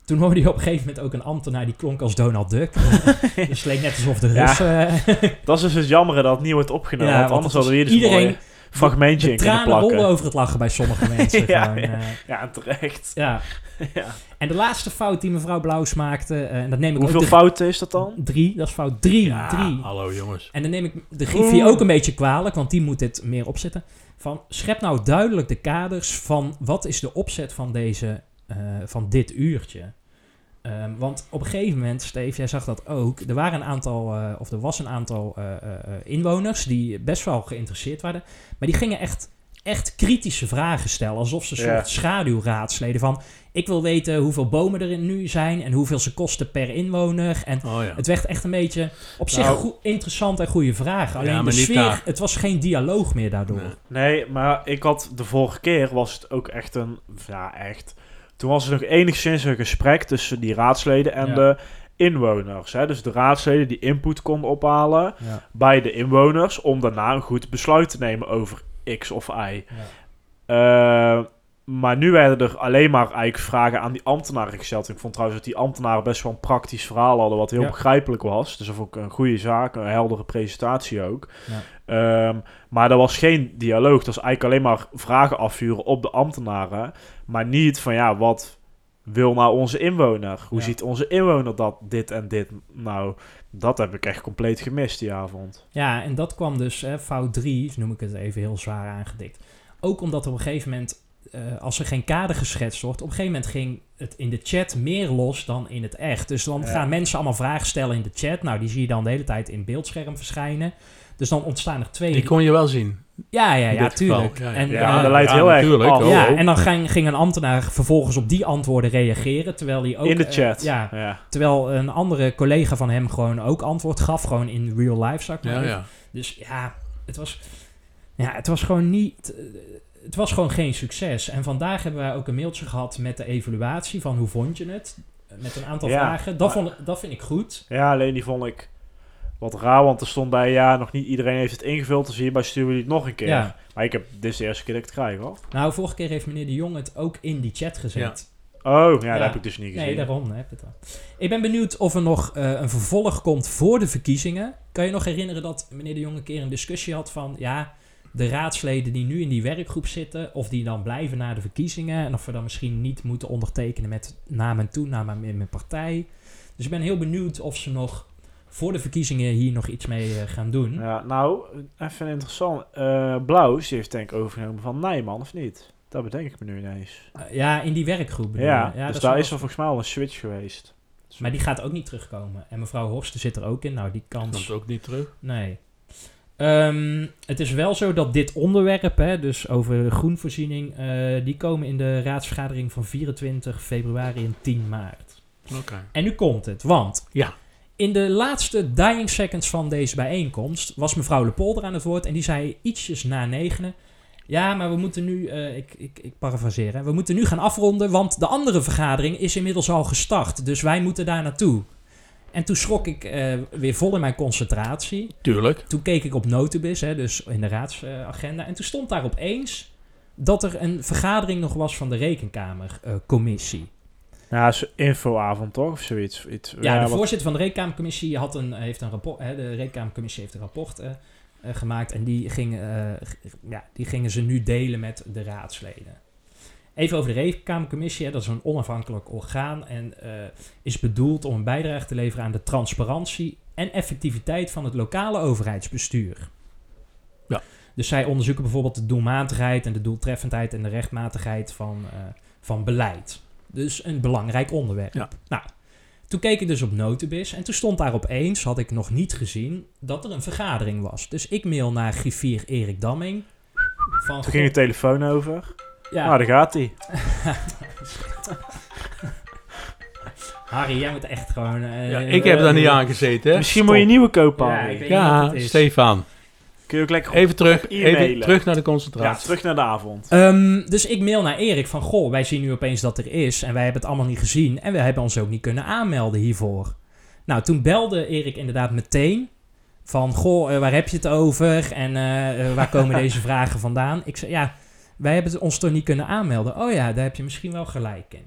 Toen hoorde je op een gegeven moment ook een ambtenaar die klonk als Donald Duck. dus leek net alsof de Ja. Russen... eh, Dat is dus het jammer dat het niet wordt opgenomen. Ja, want anders hadden we hier dus iedereen- een mooi fragmentje in kunnen plakken. over het lachen bij sommige mensen. Ja, gewoon, ja. eh, Ja, terecht. ja. Ja. En de laatste fout die mevrouw Blaus maakte... eh, en dat neem ik Hoeveel ook de- fouten is dat dan? Drie, dat is fout drie. Ja, drie. hallo jongens. En dan neem ik de Griffie ook een beetje kwalijk, want die moet dit meer opzetten. Van, schep nou duidelijk de kaders van wat is de opzet van, deze, van dit uurtje. Ehm, want op een gegeven moment, Steve, jij zag dat ook. Er waren een aantal, eh, of er was een aantal eh, eh, eh, inwoners die best wel geïnteresseerd waren. Maar die gingen echt, echt kritische vragen stellen. Alsof ze een Ja. soort schaduwraadsleden van... Ik wil weten hoeveel bomen er in nu zijn en hoeveel ze kosten per inwoner. En Oh ja. het werd echt een beetje op zich Nou. goed, interessant en goede vragen. Alleen Ja, de sfeer, het was geen dialoog meer daardoor. Nee. Nee, maar ik had de vorige keer was het ook echt een. Ja, echt. Toen was er nog enigszins een gesprek tussen die raadsleden en Ja. de inwoners. Hè? Dus de raadsleden die input konden ophalen Ja. bij de inwoners om daarna een goed besluit te nemen over X of Y. Ja. Eh, maar nu werden er alleen maar eigenlijk vragen aan die ambtenaren gesteld. Ik vond trouwens dat die ambtenaren best wel een praktisch verhaal hadden, wat heel Ja. begrijpelijk was. Dus dat vond ik een goede zaak, een heldere presentatie ook. Ja. Ehm, maar er was geen dialoog. Dat was eigenlijk alleen maar vragen afvuren op de ambtenaren. Maar niet van ja, wat wil nou onze inwoner? Hoe Ja. ziet onze inwoner dat, dit en dit? Nou, dat heb ik echt compleet gemist die avond. Ja, en dat kwam dus, hè, fout 3, noem ik het even heel zwaar aangedikt. Ook omdat op een gegeven moment, eh, als er geen kader geschetst wordt, op een gegeven moment ging het in de chat meer los dan in het echt. Dus dan Ja. gaan mensen allemaal vragen stellen in de chat. Nou, die zie je dan de hele tijd in beeldscherm verschijnen. Dus dan ontstaan er twee... Die kon je wel zien. ja, ja, ja, tuurlijk. Ja, ja. En, Ja, eh, dat leidt ja, heel erg. Oh, ja, en dan ging, ging een ambtenaar vervolgens op die antwoorden reageren, terwijl hij ook... in de eh, chat. ja, ja. terwijl een andere collega van hem gewoon ook antwoord gaf, gewoon in real life, zou ik maar Ja, even ja. dus ja, het was, ja, het was gewoon niet. Het was gewoon geen succes. En vandaag hebben wij ook een mailtje gehad met de evaluatie van hoe vond je het? Met een aantal Ja, vragen. Dat, maar- vond, dat vind ik goed. Ja, alleen die vond ik wat raar, want er stond bij, ja, nog niet iedereen heeft het ingevuld, dus hierbij sturen we het nog een keer. Ja. Maar ik heb, dit is de eerste keer dat ik het krijg, hoor. Nou, vorige keer heeft meneer de Jong het ook in die chat gezet. Oh, ja, Ja. dat heb ik dus niet gezien. Nee, daarom heb ik het al. Ik ben benieuwd of er nog eh, een vervolg komt voor de verkiezingen. Kan je nog herinneren dat meneer de Jong een keer een discussie had van... ja, de raadsleden die nu in die werkgroep zitten... of die dan blijven na de verkiezingen... en of we dan misschien niet moeten ondertekenen met naam en toename in mijn partij. Dus ik ben heel benieuwd of ze nog voor de verkiezingen hier nog iets mee eh, gaan doen. Ja, nou, even interessant. Eh Blauws, heeft denk ik overgenomen van Nijman, of niet? Dat bedenk ik me nu ineens. Eh, ja, in die werkgroep bedoel Ja, je? dus dat daar is er volgens mij al een switch geweest. Maar die gaat ook niet terugkomen. En mevrouw Horsten zit er ook in. Nou, die kans... Komt ook niet terug. Nee. Ehm, het is wel zo dat dit onderwerp, hè, dus over groenvoorziening, eh, die komen in de raadsvergadering van 24 februari en 10 maart. Oké. En nu komt het, want Ja. in de laatste dying seconds van deze bijeenkomst was mevrouw Lepolder aan het woord en die zei ietsjes na negenen. Ja, maar we moeten nu, eh, ik, ik, ik parafraseer, hè, we moeten nu gaan afronden, want de andere vergadering is inmiddels al gestart. Dus wij moeten daar naartoe. En toen schrok ik eh, weer vol in mijn concentratie. Tuurlijk. Toen keek ik op Notibis, hè, dus in de raadsagenda. en toen stond daar opeens dat er een vergadering nog was van de Rekenkamercommissie. Ja, is infoavond toch? Of zoiets. Iets, ja, de wat- voorzitter van de Rekenkamercommissie had een, heeft een rapport. Hè, de Rekenkamercommissie heeft een rapport eh, eh, gemaakt. En die, ging, eh, ja, die gingen ze nu delen met de raadsleden. Even over de Rekenkamercommissie. Hè, dat is een onafhankelijk orgaan. En eh, is bedoeld om een bijdrage te leveren aan de transparantie en effectiviteit van het lokale overheidsbestuur. Ja. Dus zij onderzoeken bijvoorbeeld de doelmatigheid en de doeltreffendheid en de rechtmatigheid van, eh, van beleid. Dus een belangrijk onderwerp. Ja. Nou, toen keek ik dus op Notibis en toen stond daar opeens, had ik nog niet gezien, dat er een vergadering was. Dus ik mail naar griffier Erik Damming. Van, Toen ging de telefoon over. Ja, Nou, daar gaat hij. Harry, jij moet echt gewoon... eh, Ja, ik heb daar niet eh, aan gezeten. hè. Misschien moet je een nieuwe kopen. Ja, Harry. ik weet niet wat Ja, het is. Stefan. Kun je ook lekker op- Even terug, e-mailen. even terug naar de Ja, concentratie. terug naar de avond. Ehm, dus ik mail naar Erik van, goh, wij zien nu opeens dat er is en wij hebben het allemaal niet gezien en we hebben ons ook niet kunnen aanmelden hiervoor. Nou, toen belde Erik inderdaad meteen van, goh, eh, waar heb je het over en eh, eh, waar komen deze vragen vandaan? Ik zei, ja, wij hebben ons toch niet kunnen aanmelden. Oh ja, daar heb je misschien wel gelijk in.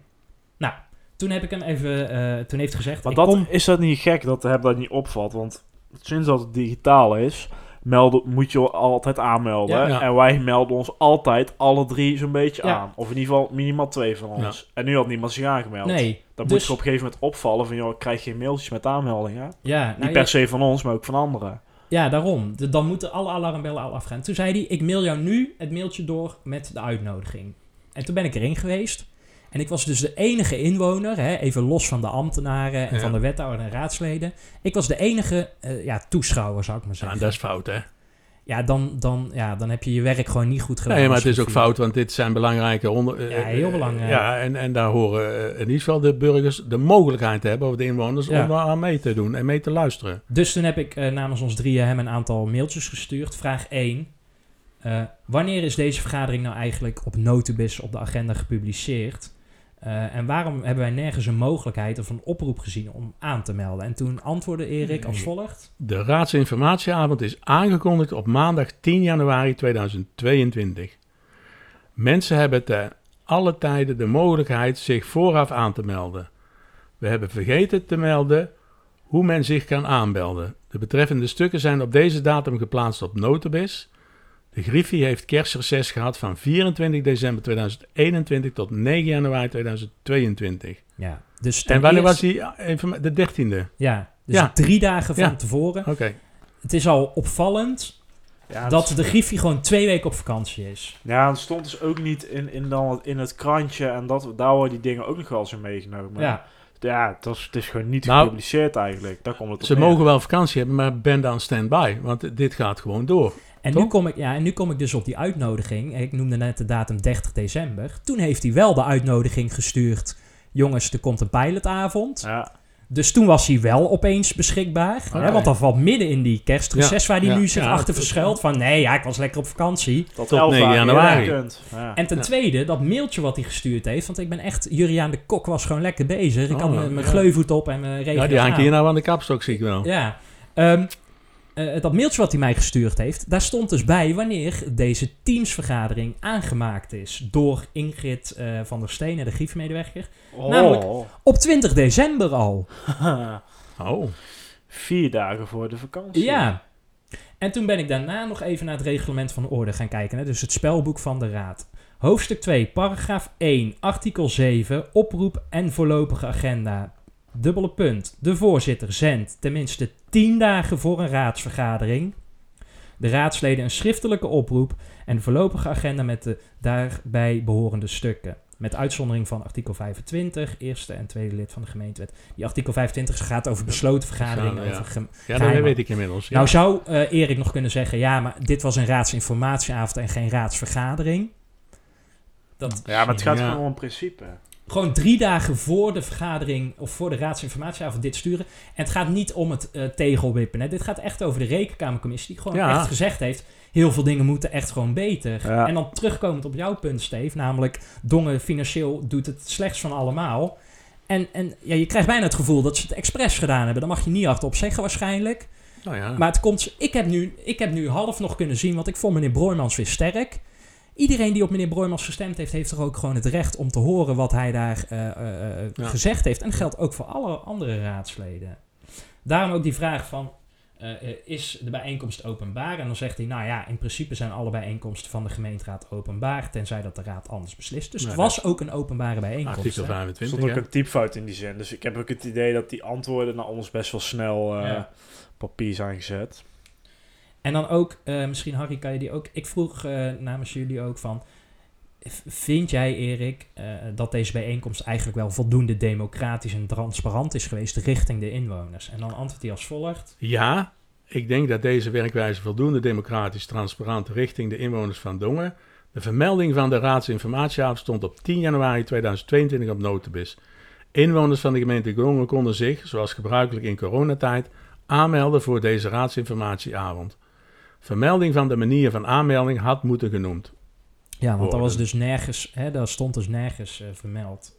Nou, toen heb ik hem even, eh, toen heeft hij gezegd, Maar dat, kom... is dat niet gek dat hem dat niet opvalt? Want sinds dat het digitaal is, melden, moet je altijd aanmelden. Ja, ja. En wij melden ons altijd alle drie zo'n beetje Ja. aan. Of in ieder geval minimaal twee van ons. En nu had niemand zich aangemeld. Nee, Dan dus- moet je op een gegeven moment opvallen van, joh, ik krijg geen mailtjes met aanmeldingen. ja, nou, niet ja. per se van ons, maar ook van anderen. Ja, daarom. Dan moeten alle alarmbellen al afgaan. Toen zei hij, ik mail jou nu het mailtje door met de uitnodiging. En toen ben ik erin geweest. En ik was dus de enige inwoner, hè, even los van de ambtenaren en Ja. van de wethouder en raadsleden. Ik was de enige eh, ja, toeschouwer, zou ik maar Ja, zeggen. dat is fout, hè? Ja, dan, dan, ja, dan heb je je werk gewoon niet goed gedaan. Nee, maar het is ook fout, want dit zijn belangrijke onder... Ja, heel eh, belangrijk. Ja, en, en daar horen eh, in ieder geval de burgers de mogelijkheid te hebben, of de inwoners, Ja. om daar aan mee te doen en mee te luisteren. Dus toen heb ik eh, namens ons drieën hem een aantal mailtjes gestuurd. Vraag 1. Eh, wanneer is deze vergadering nou eigenlijk op Notibis op de agenda gepubliceerd? Eh, en waarom hebben wij nergens een mogelijkheid of een oproep gezien om aan te melden? En toen antwoordde Erik als volgt. De raadsinformatieavond is aangekondigd op maandag 10 januari 2022. Mensen hebben te alle tijden de mogelijkheid zich vooraf aan te melden. We hebben vergeten te melden hoe men zich kan aanmelden. De betreffende stukken zijn op deze datum geplaatst op Notibis. De Griffie heeft kerstreces gehad van 24 december 2021 tot 9 januari 2022. Ja, dus En wanneer was die? Even- De 13e. Ja, dus Ja. drie dagen van Ja. tevoren. Oké. Het is al opvallend Ja, dat de Griffie gewoon twee weken op vakantie is. Ja, het stond dus ook niet in, in, dan, in het krantje en dat, daar worden die dingen ook nog wel eens in meegenomen. Ja, Ja, het, was, het is gewoon niet Nou, gepubliceerd eigenlijk. Daar komt het op Ze neer. mogen wel vakantie hebben, maar ben dan stand-by. Want dit gaat gewoon door. En Toch? nu, kom ik, ja, en nu kom ik dus op die uitnodiging. Ik noemde net de datum 30 december. Toen heeft hij wel de uitnodiging gestuurd. Jongens, er komt een pilotavond. Ja, Dus toen was hij wel opeens beschikbaar. Hè, want dat valt midden in die kerstreces waar hij ja, nu zich ja, achter verschuilt. Van nee, ja, ik was lekker op vakantie. tot, Tot 11 9 dagen januari. En ten Ja. tweede, dat mailtje wat hij gestuurd heeft. Want ik ben echt, Juriaan de Kok was gewoon lekker bezig. Ik Oh, had mijn mijn ja. gleuvoet op en mijn regen Ja, die hangt hier nou aan de kapstok, zie ik wel. Ja. Ehm, eh, dat mailtje wat hij mij gestuurd heeft, daar stond dus bij wanneer deze teamsvergadering aangemaakt is door Ingrid eh, van der Steen, de griefmedewerker. Oh. namelijk- Op 20 december al. Oh. Vier dagen voor de vakantie. Ja. En toen ben ik daarna nog even naar het reglement van de orde gaan kijken. Hè? Dus het spelboek van de Raad. Hoofdstuk 2, paragraaf 1, artikel 7, oproep en voorlopige agenda. Dubbele punt. De voorzitter zendt tenminste 10 dagen voor een raadsvergadering de raadsleden een schriftelijke oproep en de voorlopige agenda met de daarbij behorende stukken. Met uitzondering van artikel 25, eerste en tweede lid van de gemeentewet. Die artikel 25 gaat over besloten vergaderingen. Ja, ja. Over gem- Ja, dat weet ik inmiddels. Ja. nou zou eh, Erik nog kunnen zeggen, ja, maar dit was een raadsinformatieavond en geen raadsvergadering. Dat, Ja, maar het gaat Ja. gewoon om een principe. Gewoon drie dagen voor de vergadering of voor de raadsinformatieavond dit sturen. En het gaat niet om het eh, tegelwippen. Hè. Dit gaat echt over de rekenkamercommissie die gewoon Ja. echt gezegd heeft... heel veel dingen moeten echt gewoon beter. Ja. En dan terugkomend op jouw punt, Steve... namelijk Dongen financieel doet het slechts van allemaal... En, en ja, je krijgt bijna het gevoel dat ze het expres gedaan hebben. Daar mag je niet hardop zeggen waarschijnlijk. nou ja. Maar het komt, ik, heb nu, ik heb nu half nog kunnen zien, want ik vond meneer Broijmans weer sterk. Iedereen die op meneer Broijmans gestemd heeft, heeft toch ook gewoon het recht om te horen wat hij daar eh, eh, eh, Ja. gezegd heeft. En dat geldt ook voor alle andere raadsleden. Daarom ook die vraag van, eh, eh, is de bijeenkomst openbaar? En dan zegt hij, nou ja, in principe zijn alle bijeenkomsten van de gemeenteraad openbaar, tenzij dat de raad anders beslist. Dus het was ook een openbare bijeenkomst. Artikel hè. Er 25. stond ook een typfout in die zin. Dus ik heb ook het idee dat die antwoorden naar ons best wel snel eh, Ja. papier zijn gezet. En dan ook, eh, misschien Harry, kan je die ook... Ik vroeg eh, namens jullie ook van... Vind jij, Erik, eh, dat deze bijeenkomst eigenlijk wel voldoende democratisch en transparant is geweest richting de inwoners? En dan antwoordt hij als volgt. Ja, ik denk dat deze werkwijze voldoende democratisch transparant richting de inwoners van Dongen. De vermelding van de raadsinformatieavond stond op 10 januari 2022 op Notibis. Inwoners van de gemeente Dongen konden zich, zoals gebruikelijk in coronatijd, aanmelden voor deze raadsinformatieavond. Vermelding van de manier van aanmelding had moeten genoemd. Ja, want dat was dus nergens, hè, dat stond dus nergens eh, vermeld.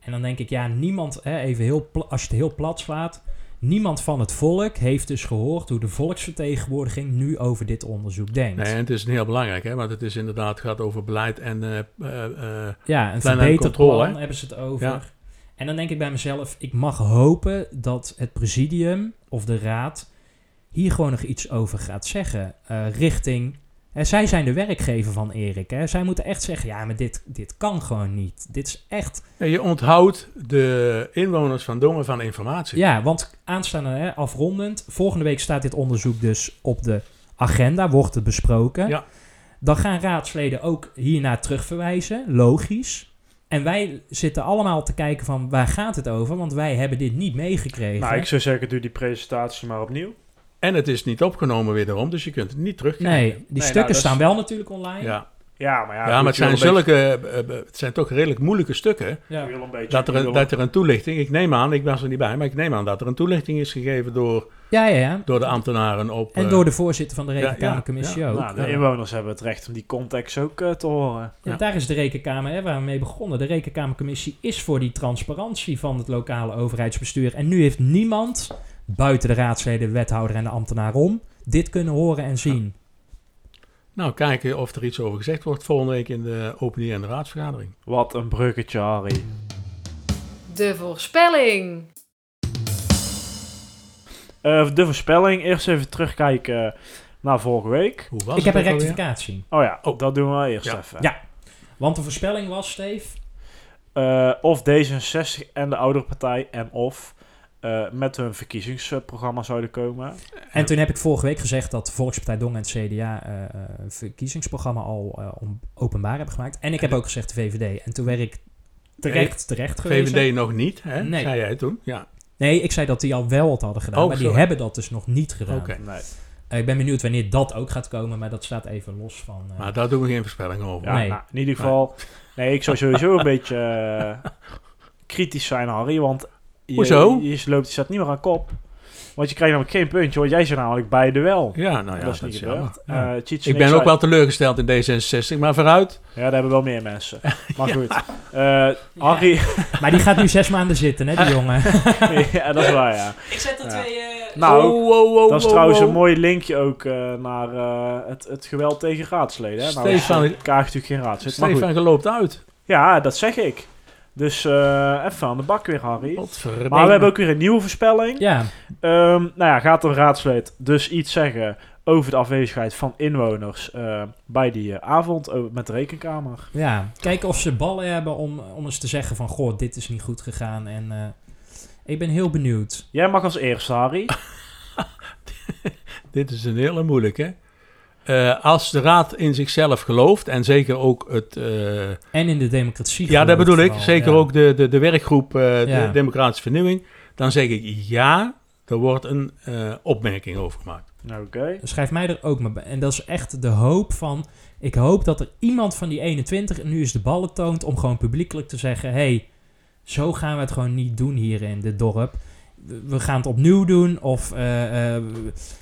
En dan denk ik, ja, niemand, hè, even heel, als je het heel plat slaat, niemand van het volk heeft dus gehoord hoe de volksvertegenwoordiging nu over dit onderzoek denkt. Nee, en het is heel belangrijk, hè, want het is inderdaad gaat over beleid en eh, eh, Ja, een verbeterd controle, plan hè? hebben ze het over. Ja. En dan denk ik bij mezelf, ik mag hopen dat het presidium of de raad hier gewoon nog iets over gaat zeggen. eh, richting, hè, zij zijn de werkgever van Erik. Hè. Zij moeten echt zeggen, ja, maar dit, dit kan gewoon niet. Dit is echt... ja, je onthoudt de inwoners van Dongen van informatie. Ja, want aanstaande hè, afrondend, volgende week staat dit onderzoek dus op de agenda, wordt het besproken. Ja. Dan gaan raadsleden ook hiernaar terugverwijzen, logisch. En wij zitten allemaal te kijken van waar gaat het over, want wij hebben dit niet meegekregen. Nou, ik zou zeggen, doe die presentatie maar opnieuw. En het is niet opgenomen wederom, dus je kunt het niet terugkijken. nee, die nou, stukken is- staan wel natuurlijk online. Ja, Ja, maar ja, ja, maar het zijn, beetje- zulke, eh, eh, het zijn toch redelijk moeilijke stukken. Ja. je wil een beetje- Dat er, een, dat er een toelichting, ik neem aan, ik was er niet bij, maar ik neem aan dat er een toelichting is gegeven door, ja, ja, ja. door de ambtenaren op... En eh, door de voorzitter van de ja, Rekenkamercommissie ja, ook. Nou, de inwoners hebben het recht om die context ook eh, te horen. Ja, Ja. daar is de Rekenkamer, hè, waar we mee begonnen. De Rekenkamercommissie is voor die transparantie van het lokale overheidsbestuur. En nu heeft niemand, buiten de raadsleden, de wethouder en de ambtenaar om, dit kunnen horen en zien. Nou, kijken of er iets over gezegd wordt volgende week in de opening en de raadsvergadering. Wat een bruggetje, Harry. De voorspelling. Eh, de voorspelling. Eerst even terugkijken naar vorige week. Hoe was Ik heb een alweer? rectificatie. Oh ja, Oh. dat doen we eerst Ja. even. Ja. Want de voorspelling was, Steve... Eh, of D66 en de oudere partij en of eh, met hun verkiezingsprogramma zouden komen. En toen heb ik vorige week gezegd dat de Volkspartij Dong en het CDA eh, eh, een verkiezingsprogramma al openbaar hebben gemaakt. En ik heb ook gezegd de VVD. En toen werd ik terecht, terecht gewezen. VVD nog niet, hè? Nee. zei jij toen? Ja, Nee, ik zei dat die al wel wat hadden gedaan, Oh, maar die hebben dat dus nog niet gedaan. oké. Nee. Eh, ik ben benieuwd wanneer dat ook gaat komen, maar dat staat even los van... eh, Maar daar doen we geen voorspelling over. Ja, Nee. nou, in ieder geval. Nee, ik zou sowieso een beetje kritisch zijn, Harry. Want je, Hoezo? je, loopt, je staat niet meer aan kop. Want je krijgt namelijk geen puntje, want jij zei namelijk beide wel. Ja, nou ja, dat is niet gebeurd. Ja. Eh, Ik en ben ook wel teleurgesteld in D66, maar vooruit. Ja, daar hebben wel meer mensen. Maar goed. Eh, Harry... Maar die gaat nu zes maanden zitten, hè, die jongen. ja, dat is waar, ja. Ik zet er twee, eh, Nou, Oh, wow, wow, dat is trouwens wow. een mooi linkje ook eh, naar eh, het, het geweld tegen raadsleden. Hè? Nou, is, Stefan- Kaag natuurlijk geen raadslid. Stefan geloopt uit. Ja, dat zeg ik. Dus eh, even aan de bak weer, Harry. Godverdomme. Maar we hebben ook weer een nieuwe voorspelling. Ja, Ehm, nou ja, gaat een raadslid dus iets zeggen over de afwezigheid van inwoners eh, bij die eh, avond met de rekenkamer? ja. Kijken of ze ballen hebben om, om eens te zeggen van... Goh, dit is niet goed gegaan en... eh, ik ben heel benieuwd. Jij mag als eerste, Harry. Dit is een hele moeilijke. Eh, als de raad in zichzelf gelooft en zeker ook het... eh, En in de democratie ja, dat bedoel ik. vooral, Zeker ja. ook de, de, de werkgroep eh, Ja. de Democratische Vernieuwing. Dan zeg ik ja, er wordt een eh, opmerking over gemaakt. Oké. Schrijf mij er ook maar bij. En dat is echt de hoop van... Ik hoop dat er iemand van die 21 en nu is de ballen toont... om gewoon publiekelijk te zeggen... hey, zo gaan we het gewoon niet doen hier in dit dorp. We- gaan het opnieuw doen. Of, eh, eh,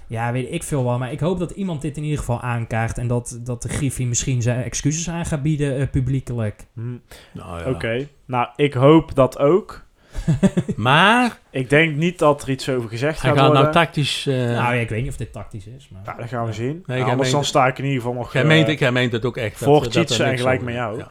ja, weet ik veel wel. Maar ik hoop dat iemand dit in ieder geval aankaart... en dat, dat de Griffie misschien zijn excuses aan gaat bieden eh, publiekelijk. Hm, Nou, ja. Oké. Nou, ik hoop dat ook. Maar Ik denk niet dat er iets over gezegd hij gaat gaat worden. nou tactisch... eh, nou ja, ik weet niet of dit tactisch is. Maar... Nou, dat gaan we zien. Nee, Nou, anders meent dan sta ik in ieder geval nog... jij, eh, meent, jij meent het ook echt. dat- voor dat cheats zijn niks gelijk over- met jou. ja.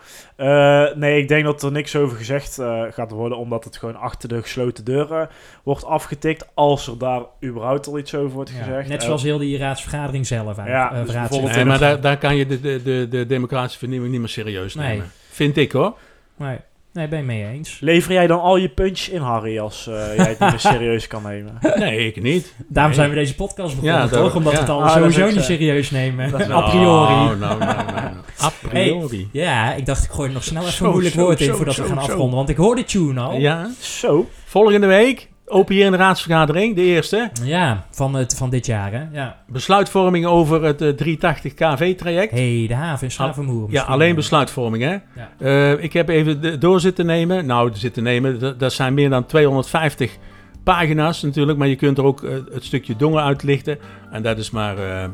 Eh, nee, ik denk dat er niks over gezegd eh, gaat worden, omdat het gewoon achter de gesloten deuren wordt afgetikt, als er daar überhaupt al iets over wordt Ja, gezegd. net Eh, zoals heel die raadsvergadering zelf. Ja, Eh, dus Nee, maar daar, daar kan je de, de, de, de democratische vernieuwing niet meer serieus Nee. nemen. Vind ik hoor. Nee, nee, ben je mee eens. Lever jij dan al je puntjes in, Harry, als eh, jij het niet meer serieus kan nemen? Nee, ik niet. Daarom Nee. zijn we deze podcast begonnen, Ja, toch? dat- Omdat ja. we het al Ah, sowieso niet zo. serieus nemen. Dat A priori. Nou, nou, nou, nou. A priori. Ja, ik dacht ik gooi er nog snel even Zo, een moeilijk zo, woord in zo, voordat we gaan zo. afronden. Want ik hoor de tune al. Ja. Zo. Volgende week, open hier in de raadsvergadering, de eerste. Ja, van, het, van dit jaar, hè? Ja. Besluitvorming over het eh, 380 KV-traject. hey, de haven in Schavenmoer. Ja, alleen besluitvorming, hè? Ja. Eh, ik heb even door zitten nemen. Nou, zitten nemen, dat, zijn meer dan 250 pagina's natuurlijk. Maar je kunt er ook eh, het stukje dongen uitlichten. En dat is maar, eh,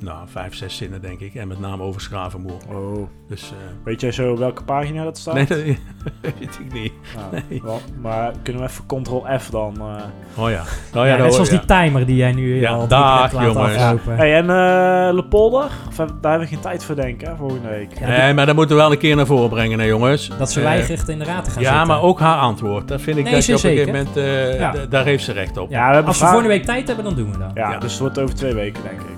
nou, vijf, zes zinnen, denk ik. En met name over Schravenmoer. Oh. Dus, eh, Weet jij zo welke pagina dat staat? nee, dat weet ik niet. Nou, nee. wel, maar kunnen we even Ctrl-F dan? eh. Oh ja. Oh Ja, ja, net zoals die timer die jij nu Ja, al dag, laten jongens. aflopen. Hey, en eh Lepolder? Of heb- daar hebben we geen tijd voor, denk ik, hè, volgende week. Ja, Nee, maar dat moeten we wel een keer naar voren brengen, hè, jongens. Dat ze Eh, weigert in de raad te gaan Ja, zitten. maar ook haar antwoord. Dat vind ik Nee, dat je op een gegeven moment... eh, Daar heeft ze recht op. Ja, we hebben Als we vragen- volgende week tijd hebben, dan doen we dat. Ja, Ja. dus het wordt over twee weken, denk ik.